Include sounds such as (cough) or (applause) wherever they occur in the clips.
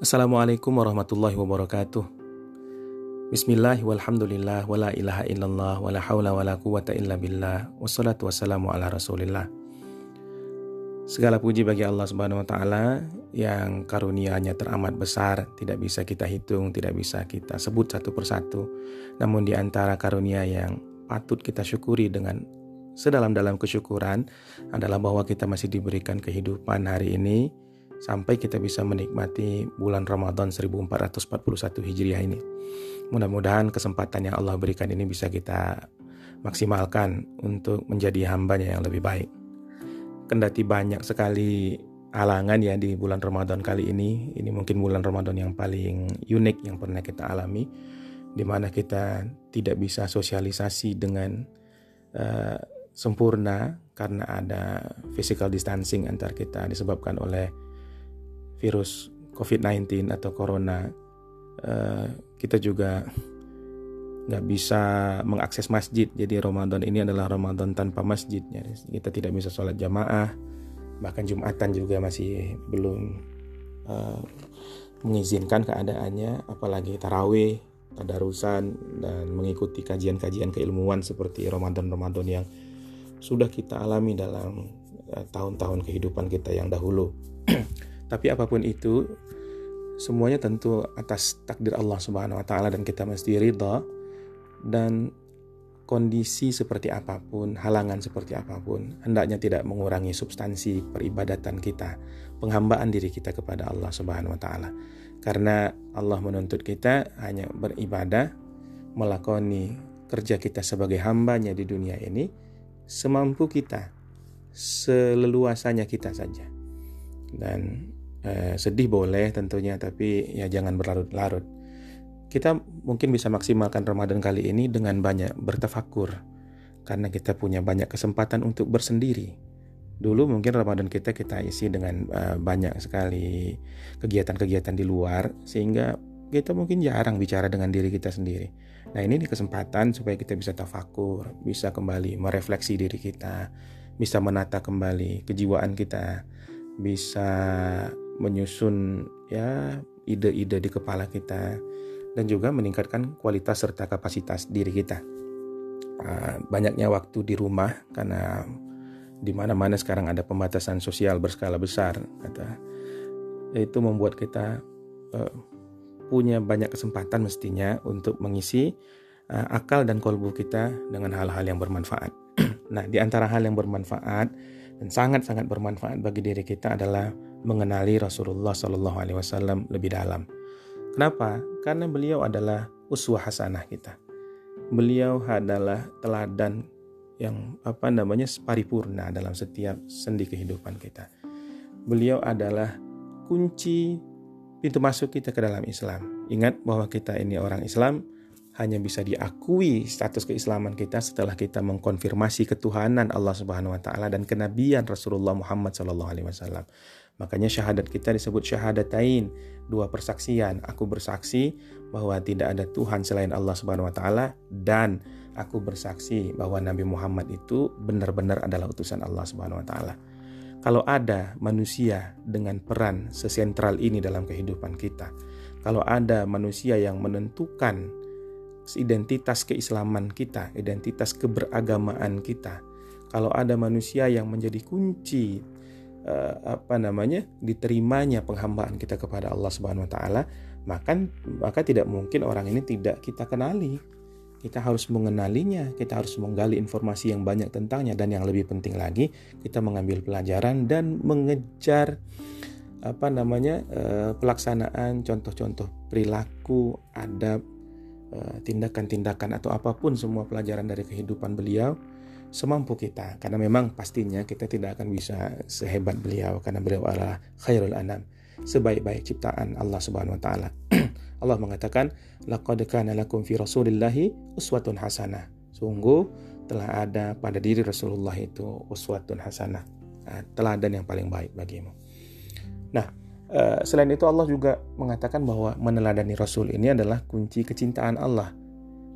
Assalamualaikum warahmatullahi wabarakatuh. Bismillah walhamdulillah wala ilaha illallah wala haula wala quwata illa billah wassalatu wassalamu ala rasulillah. Segala puji bagi Allah Subhanahu wa taala yang karunia-Nya teramat besar, tidak bisa kita hitung, tidak bisa kita sebut satu persatu. Namun di antara karunia yang patut kita syukuri dengan sedalam-dalam kesyukuran adalah bahwa kita masih diberikan kehidupan hari ini sampai kita bisa menikmati bulan Ramadan 1441 Hijriah ini. Mudah-mudahan kesempatan yang Allah berikan ini bisa kita maksimalkan untuk menjadi hambanya yang lebih baik. Kendati banyak sekali halangan ya di bulan Ramadan kali ini, ini mungkin bulan Ramadan yang paling unik yang pernah kita alami, di mana kita tidak bisa sosialisasi dengan uh, sempurna karena ada physical distancing antar kita disebabkan oleh virus COVID-19 atau corona, uh, kita juga nggak bisa mengakses masjid. Jadi Ramadan ini adalah Ramadan tanpa masjid. Kita tidak bisa sholat jamaah, bahkan Jumatan juga masih belum uh, mengizinkan keadaannya, apalagi tarawih, tadarusan, dan mengikuti kajian-kajian keilmuan seperti Ramadan-Ramadan yang sudah kita alami dalam eh, tahun-tahun kehidupan kita yang dahulu. (clears throat) Tapi apa pun itu, semuanya tentu atas takdir Allah Subhanahu wa taala dan kita mesti ridha dan kondisi seperti apa pun, halangan seperti apa pun, hendaknya tidak mengurangi substansi peribadatan kita, penghambaan diri kita kepada Allah Subhanahu wa taala. Karena Allah menuntut kita hanya beribadah, melakoni kerja kita sebagai hambanya di dunia ini semampu kita, seleluasanya kita saja. Dan eh, sedih boleh tentunya tapi ya jangan berlarut-larut kita mungkin bisa maksimalkan Ramadan kali ini dengan banyak bertafakur karena kita punya banyak kesempatan untuk bersendiri dulu mungkin Ramadan kita kita isi dengan uh, banyak sekali kegiatan-kegiatan di luar sehingga kita mungkin jarang bicara dengan diri kita sendiri. Nah ini kesempatan supaya kita bisa tafakur, bisa kembali merefleksi diri kita, bisa menata kembali kejiwaan kita, bisa menyusun ya ide-ide di kepala kita dan juga meningkatkan kualitas serta kapasitas diri kita. Ah, banyaknya waktu di rumah karena di mana-mana sekarang ada pembatasan sosial berskala besar, kata itu membuat kita uh, punya banyak kesempatan mestinya untuk mengisi uh, akal dan kolbu kita dengan hal-hal yang bermanfaat. (clears throat) nah, di antara hal yang bermanfaat dan sangat-sangat bermanfaat bagi diri kita adalah mengenali Rasulullah Shallallahu Alaihi Wasallam lebih dalam. Kenapa? Karena beliau adalah uswah hasanah kita. Beliau adalah teladan yang apa namanya paripurna dalam setiap sendi kehidupan kita. Beliau adalah kunci pintu masuk kita ke dalam Islam. Ingat bahwa kita ini orang Islam hanya bisa diakui status keislaman kita setelah kita mengkonfirmasi ketuhanan Allah Subhanahu wa taala dan kenabian Rasulullah Muhammad wasallam. Makanya syahadat kita disebut syahadatain, dua persaksian. Aku bersaksi bahwa tidak ada Tuhan selain Allah Subhanahu wa taala dan aku bersaksi bahwa Nabi Muhammad itu benar-benar adalah utusan Allah Subhanahu wa taala. Kalau ada manusia dengan peran sesentral ini dalam kehidupan kita, kalau ada manusia yang menentukan identitas keislaman kita, identitas keberagamaan kita, kalau ada manusia yang menjadi kunci apa namanya diterimanya penghambaan kita kepada Allah Subhanahu wa taala, maka maka tidak mungkin orang ini tidak kita kenali. Kita harus mengenalinya, kita harus menggali informasi yang banyak tentangnya dan yang lebih penting lagi, kita mengambil pelajaran dan mengejar apa namanya uh, pelaksanaan contoh-contoh perilaku, adab, uh, tindakan-tindakan atau apa pun semua pelajaran dari kehidupan beliau semampu kita karena memang pastinya kita tidak akan bisa sehebat beliau karena beliau adalah khairul anam sebaik-baik ciptaan Allah Subhanahu wa taala. (clears throat) Allah mengatakan laqad kana lakum fi rasulillahi uswatun hasanah. Sungguh telah ada pada diri Rasulullah itu uswatun hasanah. Nah, teladan yang paling baik bagimu. Nah, eh, selain itu Allah juga mengatakan bahwa meneladani Rasul ini adalah kunci kecintaan Allah.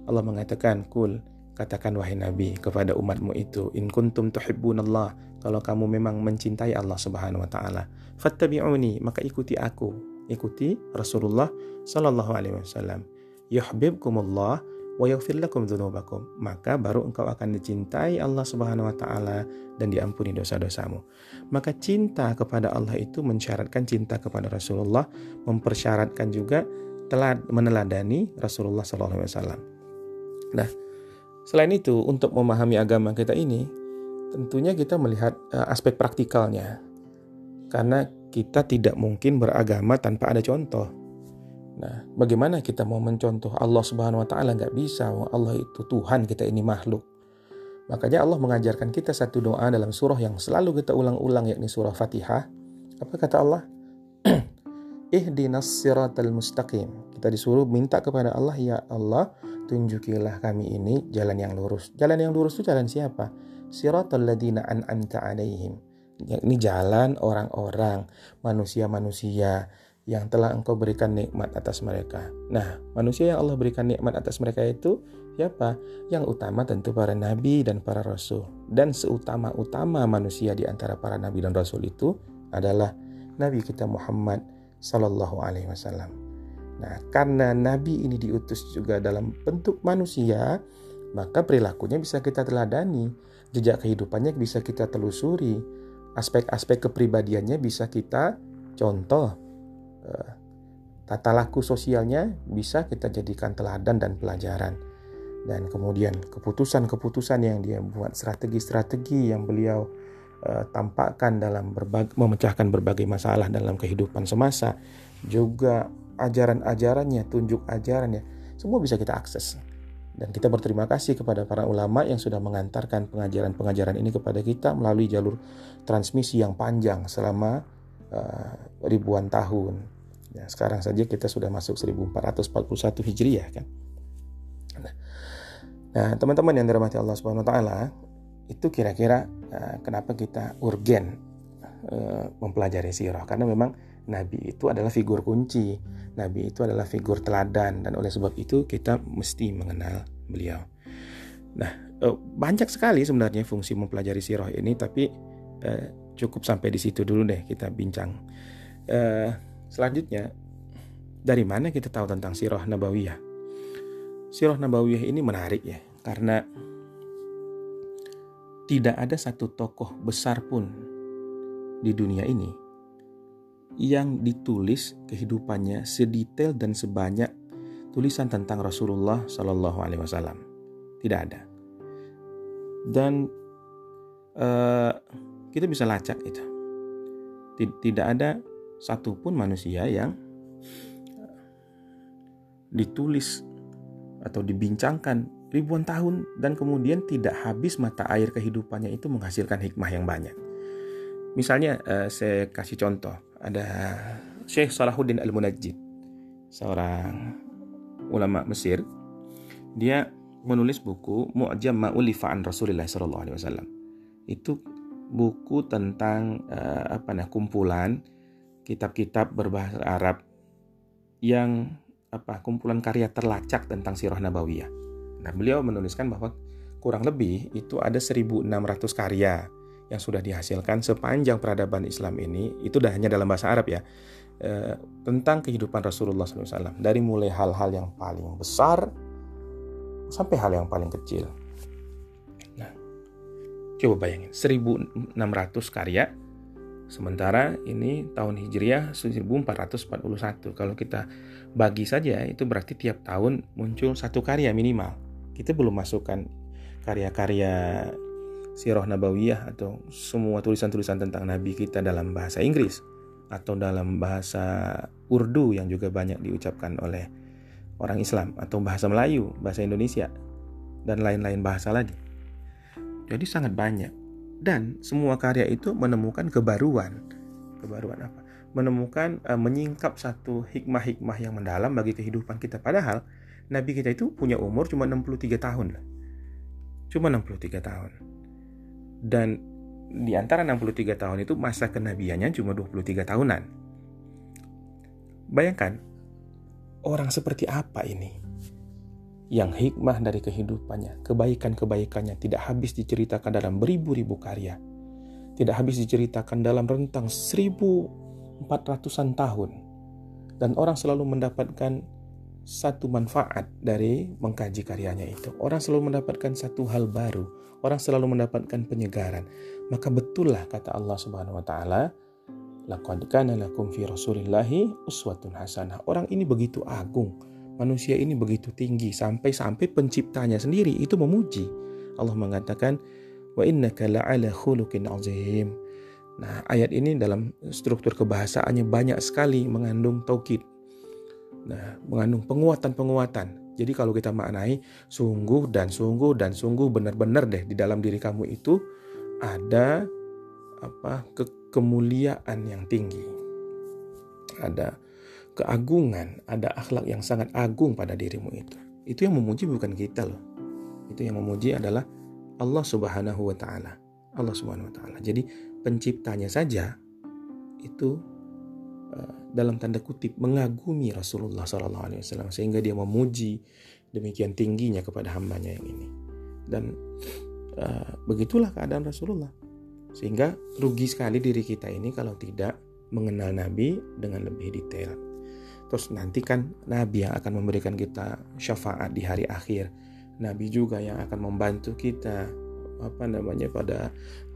Allah mengatakan, "Kul Katakan wahai Nabi kepada umatmu itu, in kuntum tuhibbunallah, kalau kamu memang mencintai Allah Subhanahu wa taala, fattabi'uni, maka ikuti aku. ikuti Rasulullah Sallallahu Alaihi Wasallam. Yuhibbukumullah wa yaghfir lakum dzunubakum. Maka baru engkau akan dicintai Allah Subhanahu wa taala dan diampuni dosa-dosamu. Maka cinta kepada Allah itu mensyaratkan cinta kepada Rasulullah, mempersyaratkan juga telah meneladani Rasulullah Sallallahu Alaihi Wasallam. Nah, selain itu untuk memahami agama kita ini, tentunya kita melihat uh, aspek praktikalnya, karena kita tidak mungkin beragama tanpa ada contoh. Nah, bagaimana kita mau mencontoh Allah Subhanahu Wa Taala nggak bisa? Allah itu Tuhan, kita ini makhluk. Makanya Allah mengajarkan kita satu doa dalam surah yang selalu kita ulang-ulang yakni surah Fatihah. Apa kata Allah? (clears throat) ihdinas siratal mustaqim. Kita disuruh minta kepada Allah, ya Allah, tunjukilah kami ini jalan yang lurus. Jalan yang lurus itu jalan siapa? Siratal ladina an'amta alaihim. Ini jalan orang-orang, manusia-manusia yang telah engkau berikan nikmat atas mereka. Nah, manusia yang Allah berikan nikmat atas mereka itu siapa? Yang utama tentu para nabi dan para rasul. Dan seutama-utama manusia di antara para nabi dan rasul itu adalah Nabi kita Muhammad Sallallahu Alaihi Wasallam. Nah, karena Nabi ini diutus juga dalam bentuk manusia, maka perilakunya bisa kita teladani, jejak kehidupannya bisa kita telusuri, aspek-aspek kepribadiannya bisa kita contoh, eh, tata laku sosialnya bisa kita jadikan teladan dan pelajaran. Dan kemudian keputusan-keputusan yang dia buat, strategi-strategi yang beliau uh, tampakkan dalam berbagai, memecahkan berbagai masalah dalam kehidupan semasa, juga ajaran-ajarannya, tunjuk ajarannya, semua bisa kita akses. Dan kita berterima kasih kepada para ulama yang sudah mengantarkan pengajaran-pengajaran ini kepada kita melalui jalur transmisi yang panjang selama uh, ribuan tahun. Ya, sekarang saja kita sudah masuk 1441 Hijriah kan. Nah, teman-teman yang dirahmati Allah Subhanahu wa taala, itu kira-kira uh, kenapa kita urgen uh, mempelajari sirah karena memang nabi itu adalah figur kunci. Nabi itu adalah figur teladan. Dan oleh sebab itu kita mesti mengenal beliau. Nah uh, banyak sekali sebenarnya fungsi mempelajari sirah ini tapi uh, cukup sampai di situ dulu deh kita bincang. Uh, selanjutnya dari mana kita tahu tentang sirah nabawiyah? Sirah nabawiyah ini menarik ya karena tidak ada satu tokoh besar pun di dunia ini yang ditulis kehidupannya sedetail dan sebanyak tulisan tentang Rasulullah Shallallahu Alaihi Wasallam. Tidak ada. Dan uh, kita bisa lacak itu. Tidak ada satupun manusia yang ditulis atau dibincangkan ribuan tahun dan kemudian tidak habis mata air kehidupannya itu menghasilkan hikmah yang banyak. Misalnya uh, saya kasih contoh, ada Syekh Salahuddin Al-Munajjid, seorang ulama Mesir. Dia menulis buku Mu'jam Ma'ulifa an Rasulullah sallallahu alaihi wasallam. Itu buku tentang uh, apa nah kumpulan kitab-kitab berbahasa Arab yang apa kumpulan karya terlacak tentang sirah nabawiyah Nah, beliau menuliskan bahwa kurang lebih itu ada 1600 karya yang sudah dihasilkan sepanjang peradaban Islam ini, itu dah hanya dalam bahasa Arab ya, eh, tentang kehidupan Rasulullah SAW. Dari mulai hal-hal yang paling besar sampai hal yang paling kecil. Nah, coba bayangin, 1600 karya, sementara ini tahun Hijriah 1441. Kalau kita bagi saja, itu berarti tiap tahun muncul satu karya minimal kita belum masukkan karya-karya sirah nabawiyah atau semua tulisan-tulisan tentang nabi kita dalam bahasa Inggris atau dalam bahasa Urdu yang juga banyak diucapkan oleh orang Islam atau bahasa Melayu, bahasa Indonesia dan lain-lain bahasa lagi. Jadi sangat banyak dan semua karya itu menemukan kebaruan. Kebaruan apa? Menemukan uh, menyingkap satu hikmah-hikmah yang mendalam bagi kehidupan kita padahal Nabi kita itu punya umur cuma 63 tahun. Cuma 63 tahun. Dan di antara 63 tahun itu masa kenabiannya cuma 23 tahunan. Bayangkan, orang seperti apa ini? Yang hikmah dari kehidupannya, kebaikan-kebaikannya tidak habis diceritakan dalam beribu-ribu karya. Tidak habis diceritakan dalam rentang 1400-an tahun Dan orang selalu mendapatkan satu manfaat dari mengkaji karyanya itu. Orang selalu mendapatkan satu hal baru. Orang selalu mendapatkan penyegaran. Maka betullah kata Allah Subhanahu wa taala, Laqad kana lakum fi Rasulillahi uswatun hasanah. Orang ini begitu agung, manusia ini begitu tinggi sampai-sampai penciptanya sendiri itu memuji. Allah mengatakan, "Wa innaka la'ala khuluqin azim." Nah, ayat ini dalam struktur kebahasaannya banyak sekali mengandung taukid. Nah, mengandung penguatan-penguatan. Jadi kalau kita maknai sungguh dan sungguh dan sungguh benar-benar deh di dalam diri kamu itu ada apa ke kemuliaan yang tinggi. Ada keagungan, ada akhlak yang sangat agung pada dirimu itu. Itu yang memuji bukan kita loh. Itu yang memuji adalah Allah Subhanahu wa taala. Allah Subhanahu wa taala. Jadi penciptanya saja itu dalam tanda kutip mengagumi Rasulullah Wasallam sehingga dia memuji demikian tingginya kepada hambanya yang ini dan uh, begitulah keadaan Rasulullah sehingga rugi sekali diri kita ini kalau tidak mengenal Nabi dengan lebih detail. Terus nanti kan Nabi yang akan memberikan kita syafaat di hari akhir. Nabi juga yang akan membantu kita apa namanya pada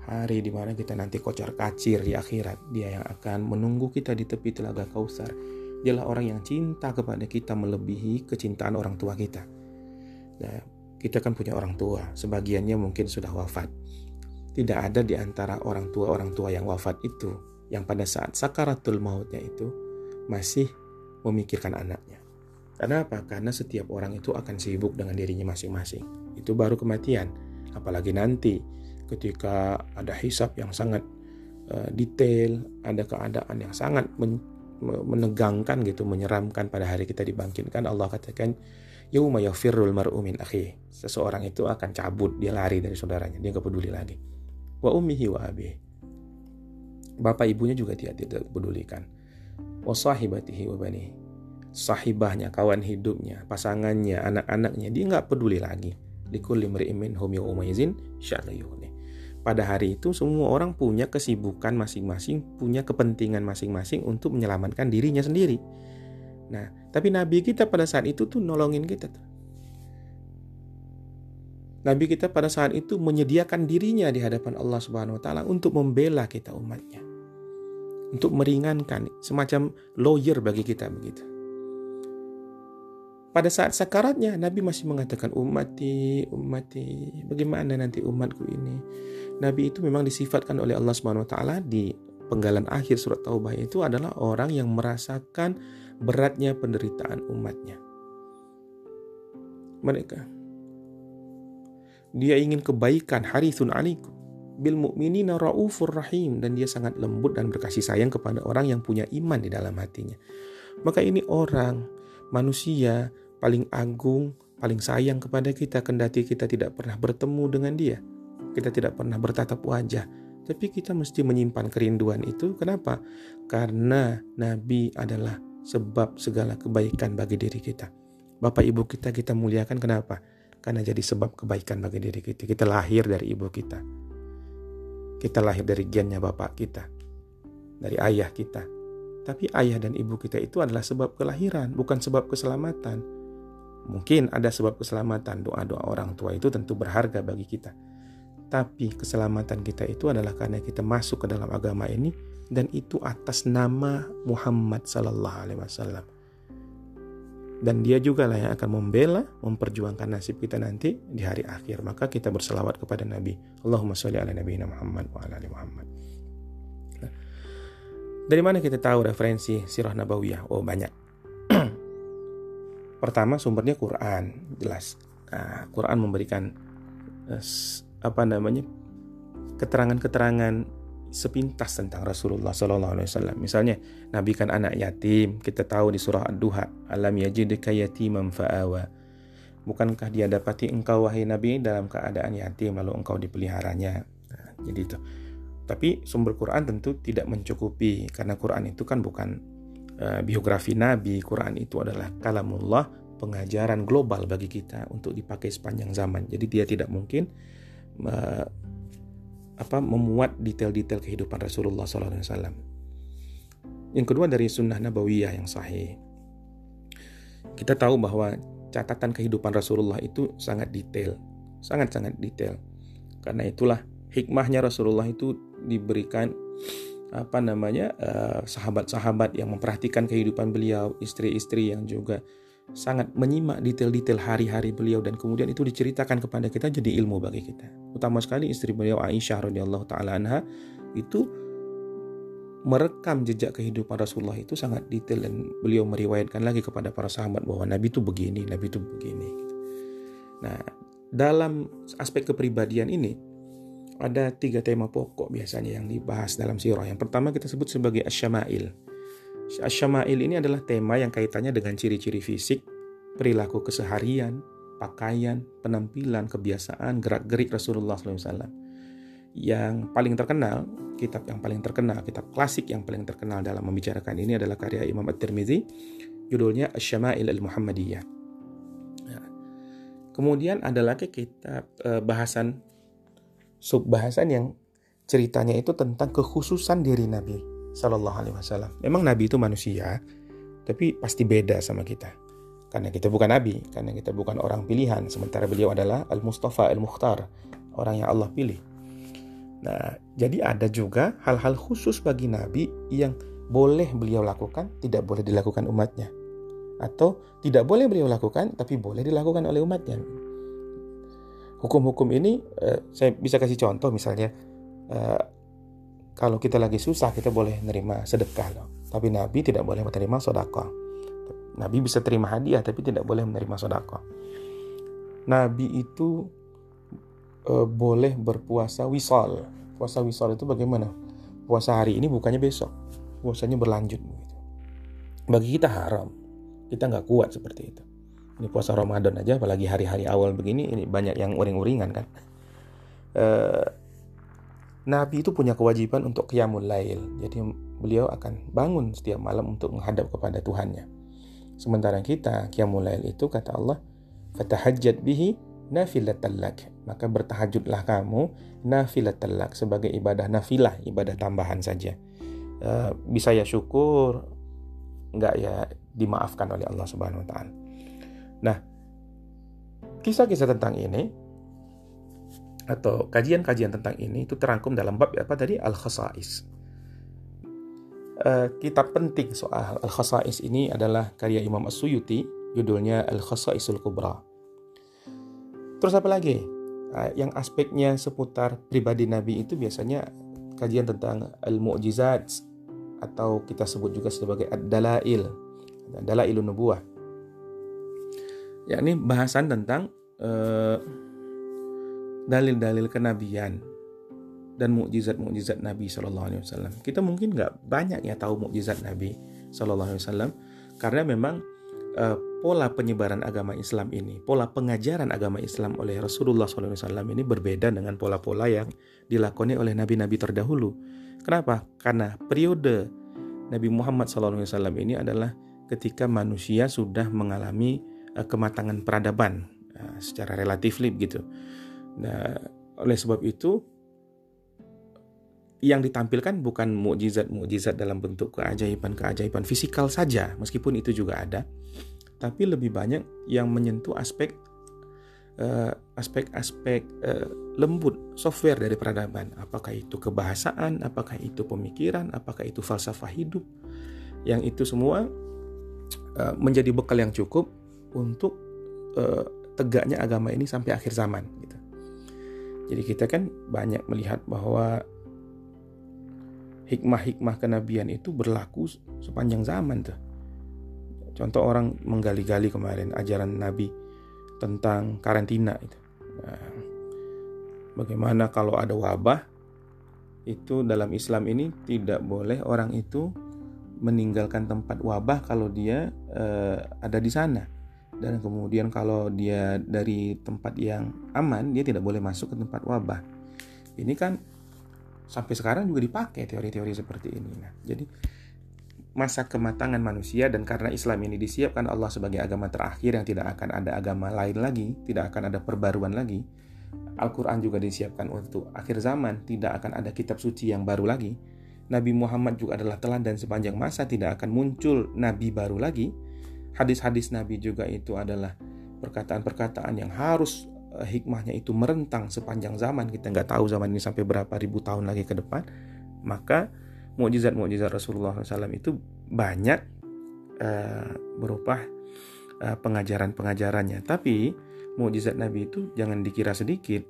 hari di mana kita nanti kocar kacir di akhirat. Dia yang akan menunggu kita di tepi telaga Kausar. Dialah orang yang cinta kepada kita melebihi kecintaan orang tua kita. Nah, kita kan punya orang tua, sebagiannya mungkin sudah wafat. Tidak ada di antara orang tua-orang tua yang wafat itu yang pada saat sakaratul mautnya itu masih memikirkan anaknya. Karena apa? Karena setiap orang itu akan sibuk dengan dirinya masing-masing. Itu baru kematian. Apalagi nanti ketika ada hisap yang sangat uh, detail, ada keadaan yang sangat men menegangkan gitu, menyeramkan pada hari kita dibangkitkan. Allah katakan, Yauma yafirrul mar'u min akhi. Seseorang itu akan cabut, dia lari dari saudaranya, dia gak peduli lagi wa ummihi wa abih. Bapak ibunya juga tidak tidak pedulikan. Wa sahibatihi wa bani. Sahibahnya, kawan hidupnya, pasangannya, anak-anaknya, dia nggak peduli lagi. Likulli mri'in hum yawmaizin sya'layuni. Pada hari itu semua orang punya kesibukan masing-masing, punya kepentingan masing-masing untuk menyelamatkan dirinya sendiri. Nah, tapi Nabi kita pada saat itu tuh nolongin kita. Nabi kita pada saat itu menyediakan dirinya di hadapan Allah Subhanahu wa taala untuk membela kita umatnya. Untuk meringankan semacam lawyer bagi kita begitu. Pada saat sakaratnya Nabi masih mengatakan umati, umati, bagaimana nanti umatku ini? Nabi itu memang disifatkan oleh Allah Subhanahu wa taala di penggalan akhir surat Taubah itu adalah orang yang merasakan beratnya penderitaan umatnya. Mereka dia ingin kebaikan harisun alikum bil mu'minina raufur rahim dan dia sangat lembut dan berkasih sayang kepada orang yang punya iman di dalam hatinya. Maka ini orang manusia paling agung, paling sayang kepada kita kendati kita tidak pernah bertemu dengan dia. Kita tidak pernah bertatap wajah, tapi kita mesti menyimpan kerinduan itu. Kenapa? Karena Nabi adalah sebab segala kebaikan bagi diri kita. Bapak ibu kita kita muliakan kenapa? karena jadi sebab kebaikan bagi diri kita. Kita lahir dari ibu kita. Kita lahir dari gennya bapak kita. Dari ayah kita. Tapi ayah dan ibu kita itu adalah sebab kelahiran, bukan sebab keselamatan. Mungkin ada sebab keselamatan, doa-doa orang tua itu tentu berharga bagi kita. Tapi keselamatan kita itu adalah karena kita masuk ke dalam agama ini dan itu atas nama Muhammad sallallahu alaihi wasallam dan dia juga lah yang akan membela, memperjuangkan nasib kita nanti di hari akhir. Maka kita berselawat kepada Nabi. Allahumma sholli ala Nabi Muhammad wa ala ali Muhammad. Dari mana kita tahu referensi sirah nabawiyah? Oh banyak. (clears throat) Pertama sumbernya Quran, jelas. Nah, Quran memberikan uh, apa namanya keterangan-keterangan sepintas tentang Rasulullah Sallallahu Alaihi Wasallam. Misalnya, Nabi kan anak yatim. Kita tahu di surah Ad-Duha, alam yajidka yatiman fa'awa. Bukankah dia dapati engkau wahai Nabi dalam keadaan yatim lalu engkau dipeliharanya? Nah, jadi itu. Tapi sumber Quran tentu tidak mencukupi karena Quran itu kan bukan uh, biografi Nabi. Quran itu adalah kalamullah, pengajaran global bagi kita untuk dipakai sepanjang zaman. Jadi dia tidak mungkin apa memuat detail-detail kehidupan Rasulullah SAW. Yang kedua dari sunnah nabawiyah yang sahih. Kita tahu bahwa catatan kehidupan Rasulullah itu sangat detail, sangat-sangat detail. Karena itulah hikmahnya Rasulullah itu diberikan apa namanya eh, sahabat-sahabat yang memperhatikan kehidupan beliau, istri-istri yang juga sangat menyimak detail-detail hari-hari beliau dan kemudian itu diceritakan kepada kita jadi ilmu bagi kita. Utama sekali istri beliau Aisyah radhiyallahu taala anha itu merekam jejak kehidupan Rasulullah itu sangat detail dan beliau meriwayatkan lagi kepada para sahabat bahwa Nabi itu begini, Nabi itu begini. Nah, dalam aspek kepribadian ini ada tiga tema pokok biasanya yang dibahas dalam sirah. Yang pertama kita sebut sebagai asyama'il. Asyama'il ini adalah tema yang kaitannya dengan ciri-ciri fisik, perilaku keseharian, pakaian, penampilan, kebiasaan, gerak-gerik Rasulullah SAW. Yang paling terkenal, kitab yang paling terkenal, kitab klasik yang paling terkenal dalam membicarakan ini adalah karya Imam At-Tirmidzi, judulnya Asyama'il Al-Muhammadiyah. Ya. Kemudian ada lagi kitab eh, bahasan subbahasan yang ceritanya itu tentang kekhususan diri Nabi Shallallahu Alaihi Wasallam. Memang Nabi itu manusia, tapi pasti beda sama kita. Karena kita bukan Nabi, karena kita bukan orang pilihan. Sementara beliau adalah Al Mustafa Al Mukhtar, orang yang Allah pilih. Nah, jadi ada juga hal-hal khusus bagi Nabi yang boleh beliau lakukan, tidak boleh dilakukan umatnya. Atau tidak boleh beliau lakukan, tapi boleh dilakukan oleh umatnya hukum-hukum ini uh, saya bisa kasih contoh misalnya uh, kalau kita lagi susah kita boleh menerima sedekah loh tapi Nabi tidak boleh menerima sodako Nabi bisa terima hadiah tapi tidak boleh menerima sodako Nabi itu uh, boleh berpuasa wisol puasa wisol itu bagaimana? Puasa hari ini bukannya besok. Puasanya berlanjut begitu bagi kita haram. Kita nggak kuat seperti itu. Ini puasa Ramadan aja apalagi hari-hari awal begini ini banyak yang uring-uringan kan. E, Nabi itu punya kewajiban untuk qiyamul lail. Jadi beliau akan bangun setiap malam untuk menghadap kepada Tuhannya. Sementara kita qiyamul lail itu kata Allah fatahajjat bihi nafilatan lak. Maka bertahajudlah kamu nafilatan lak sebagai ibadah nafilah ibadah tambahan saja. E, bisa ya syukur enggak ya dimaafkan oleh Allah Subhanahu wa taala. Nah, kisah-kisah tentang ini atau kajian-kajian tentang ini itu terangkum dalam bab apa tadi Al-Khasais. Uh, kitab penting soal Al-Khasais ini adalah karya Imam As-Suyuti, judulnya Al-Khasaisul Kubra. Terus apa lagi? Uh, yang aspeknya seputar pribadi Nabi itu biasanya kajian tentang Al-Mu'jizat atau kita sebut juga sebagai Ad-Dalail, Dalailun Nubuwah yakni bahasan tentang eh, dalil-dalil kenabian dan mukjizat-mukjizat Nabi Shallallahu Alaihi Wasallam. Kita mungkin nggak banyak ya tahu mukjizat Nabi Shallallahu Alaihi Wasallam karena memang uh, pola penyebaran agama Islam ini, pola pengajaran agama Islam oleh Rasulullah SAW ini berbeda dengan pola-pola yang dilakoni oleh nabi-nabi terdahulu. Kenapa? Karena periode Nabi Muhammad SAW ini adalah ketika manusia sudah mengalami uh, kematangan peradaban uh, secara relatif gitu. Nah, oleh sebab itu yang ditampilkan bukan mukjizat-mukjizat dalam bentuk keajaiban-keajaiban fisikal saja, meskipun itu juga ada, tapi lebih banyak yang menyentuh aspek uh, aspek-aspek uh, lembut software dari peradaban. Apakah itu kebahasaan, apakah itu pemikiran, apakah itu falsafah hidup, yang itu semua uh, menjadi bekal yang cukup untuk tegaknya agama ini sampai akhir zaman. Jadi kita kan banyak melihat bahwa hikmah-hikmah kenabian itu berlaku sepanjang zaman tuh. Contoh orang menggali-gali kemarin ajaran Nabi tentang karantina itu. Nah, bagaimana kalau ada wabah itu dalam Islam ini tidak boleh orang itu meninggalkan tempat wabah kalau dia uh, ada di sana dan kemudian kalau dia dari tempat yang aman dia tidak boleh masuk ke tempat wabah. Ini kan sampai sekarang juga dipakai teori-teori seperti ini. Nah jadi masa kematangan manusia dan karena Islam ini disiapkan Allah sebagai agama terakhir yang tidak akan ada agama lain lagi tidak akan ada perbaruan lagi. Al-Quran juga disiapkan untuk akhir zaman tidak akan ada kitab suci yang baru lagi. Nabi Muhammad juga adalah teladan sepanjang masa tidak akan muncul nabi baru lagi. Hadis-hadis Nabi juga itu adalah perkataan-perkataan yang harus uh, hikmahnya itu merentang sepanjang zaman. Kita nggak tahu zaman ini sampai berapa ribu tahun lagi ke depan. Maka mukjizat-mukjizat Rasulullah SAW itu banyak uh, berupa uh, pengajaran-pengajarannya. Tapi mukjizat Nabi itu jangan dikira sedikit.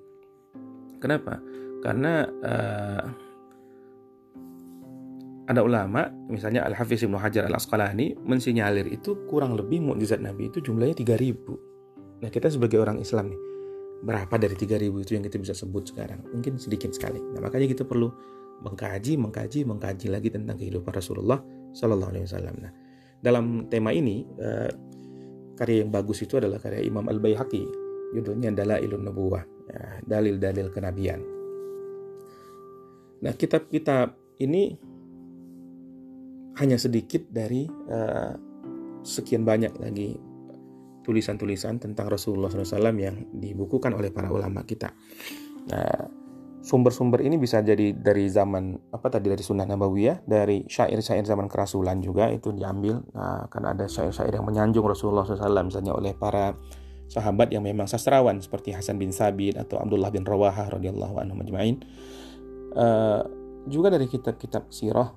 Kenapa? Karena uh, ada ulama, misalnya Al-Hafiz Ibnu Hajar Al-Asqalani mensinyalir itu kurang lebih mukjizat Nabi itu jumlahnya 3000. Nah, kita sebagai orang Islam nih, berapa dari 3000 itu yang kita bisa sebut sekarang? Mungkin sedikit sekali. Nah, makanya kita perlu mengkaji, mengkaji, mengkaji lagi tentang kehidupan Rasulullah Shallallahu alaihi wasallam. Nah, dalam tema ini uh, karya yang bagus itu adalah karya Imam Al-Baihaqi. Judulnya adalah Ilun Nubuwah, ya, dalil-dalil kenabian. Nah, kitab-kitab ini hanya sedikit dari uh, sekian banyak lagi tulisan-tulisan tentang Rasulullah SAW yang dibukukan oleh para ulama kita. Nah, sumber-sumber ini bisa jadi dari zaman apa tadi dari Sunnah Nabawiyah, dari syair-syair zaman kerasulan juga itu diambil. Nah, kan ada syair-syair yang menyanjung Rasulullah SAW misalnya oleh para sahabat yang memang sastrawan seperti Hasan bin Sabit atau Abdullah bin Rawahah radhiyallahu anhu majma'in. Uh, juga dari kitab-kitab sirah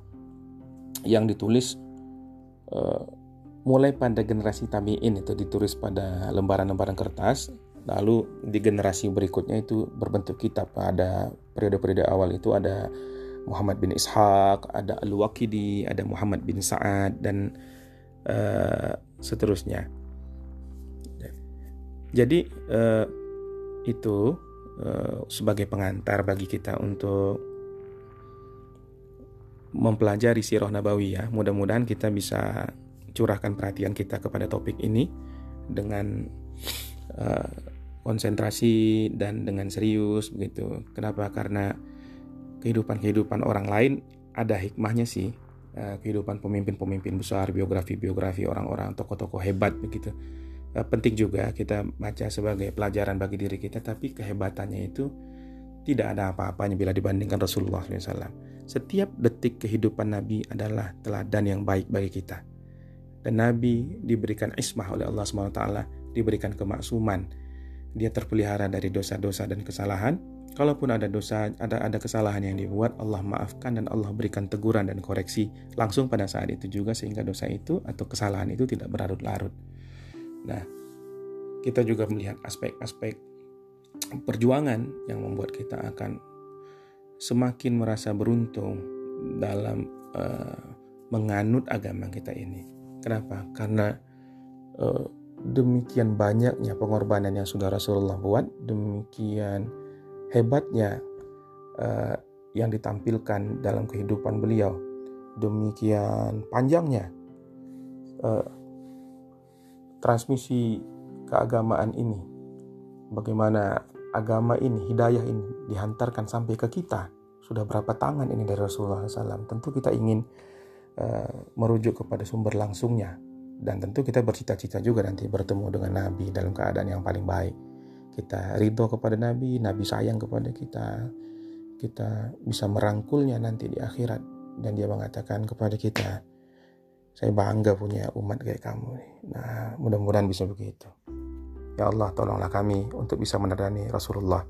yang ditulis uh, mulai pada generasi tabi'in itu ditulis pada lembaran-lembaran kertas lalu di generasi berikutnya itu berbentuk kitab pada periode-periode awal itu ada Muhammad bin Ishaq, ada Al-Waqidi, ada Muhammad bin Sa'ad dan uh, seterusnya. Jadi uh, itu uh, sebagai pengantar bagi kita untuk mempelajari sirah nabawiyah. Mudah-mudahan kita bisa curahkan perhatian kita kepada topik ini dengan uh, konsentrasi dan dengan serius begitu. Kenapa? Karena kehidupan-kehidupan orang lain ada hikmahnya sih. Uh, kehidupan pemimpin-pemimpin besar, biografi-biografi orang-orang tokoh-tokoh hebat begitu. Uh, penting juga kita baca sebagai pelajaran bagi diri kita, tapi kehebatannya itu tidak ada apa-apanya bila dibandingkan Rasulullah SAW. Setiap detik kehidupan Nabi adalah teladan yang baik bagi kita. Dan Nabi diberikan ismah oleh Allah SWT, diberikan kemaksuman. Dia terpelihara dari dosa-dosa dan kesalahan. Kalaupun ada dosa, ada ada kesalahan yang dibuat, Allah maafkan dan Allah berikan teguran dan koreksi langsung pada saat itu juga sehingga dosa itu atau kesalahan itu tidak berlarut-larut. Nah, kita juga melihat aspek-aspek perjuangan yang membuat kita akan semakin merasa beruntung dalam uh, menganut agama kita ini. Kenapa? Karena uh, demikian banyaknya pengorbanan yang sudah Rasulullah buat, demikian hebatnya uh, yang ditampilkan dalam kehidupan beliau, demikian panjangnya uh, transmisi keagamaan ini. Bagaimana agama ini, hidayah ini dihantarkan sampai ke kita, sudah berapa tangan ini dari Rasulullah SAW. Tentu kita ingin uh, merujuk kepada sumber langsungnya. Dan tentu kita bercita-cita juga nanti bertemu dengan Nabi dalam keadaan yang paling baik. Kita ridho kepada Nabi, Nabi sayang kepada kita. Kita bisa merangkulnya nanti di akhirat. Dan dia mengatakan kepada kita, saya bangga punya umat kayak kamu. Nah, mudah-mudahan bisa begitu. Ya Allah, tolonglah kami untuk bisa meneladani Rasulullah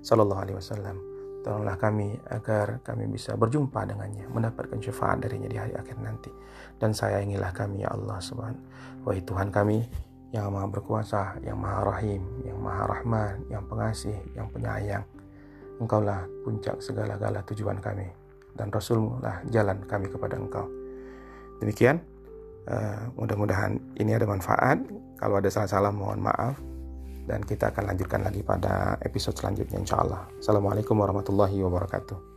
Sallallahu Alaihi Wasallam. Tolonglah kami agar kami bisa berjumpa dengannya, mendapatkan syafaat darinya di hari akhir nanti. Dan sayangilah kami ya Allah Subhanahu. Wahai Tuhan kami yang maha berkuasa, yang maha rahim, yang maha rahman, yang pengasih, yang penyayang. Engkaulah puncak segala-gala tujuan kami. Dan Rasulmu lah jalan kami kepada engkau. Demikian, uh, mudah-mudahan ini ada manfaat kalau ada salah-salah mohon maaf dan kita akan lanjutkan lagi pada episode selanjutnya insya Allah. Assalamualaikum warahmatullahi wabarakatuh.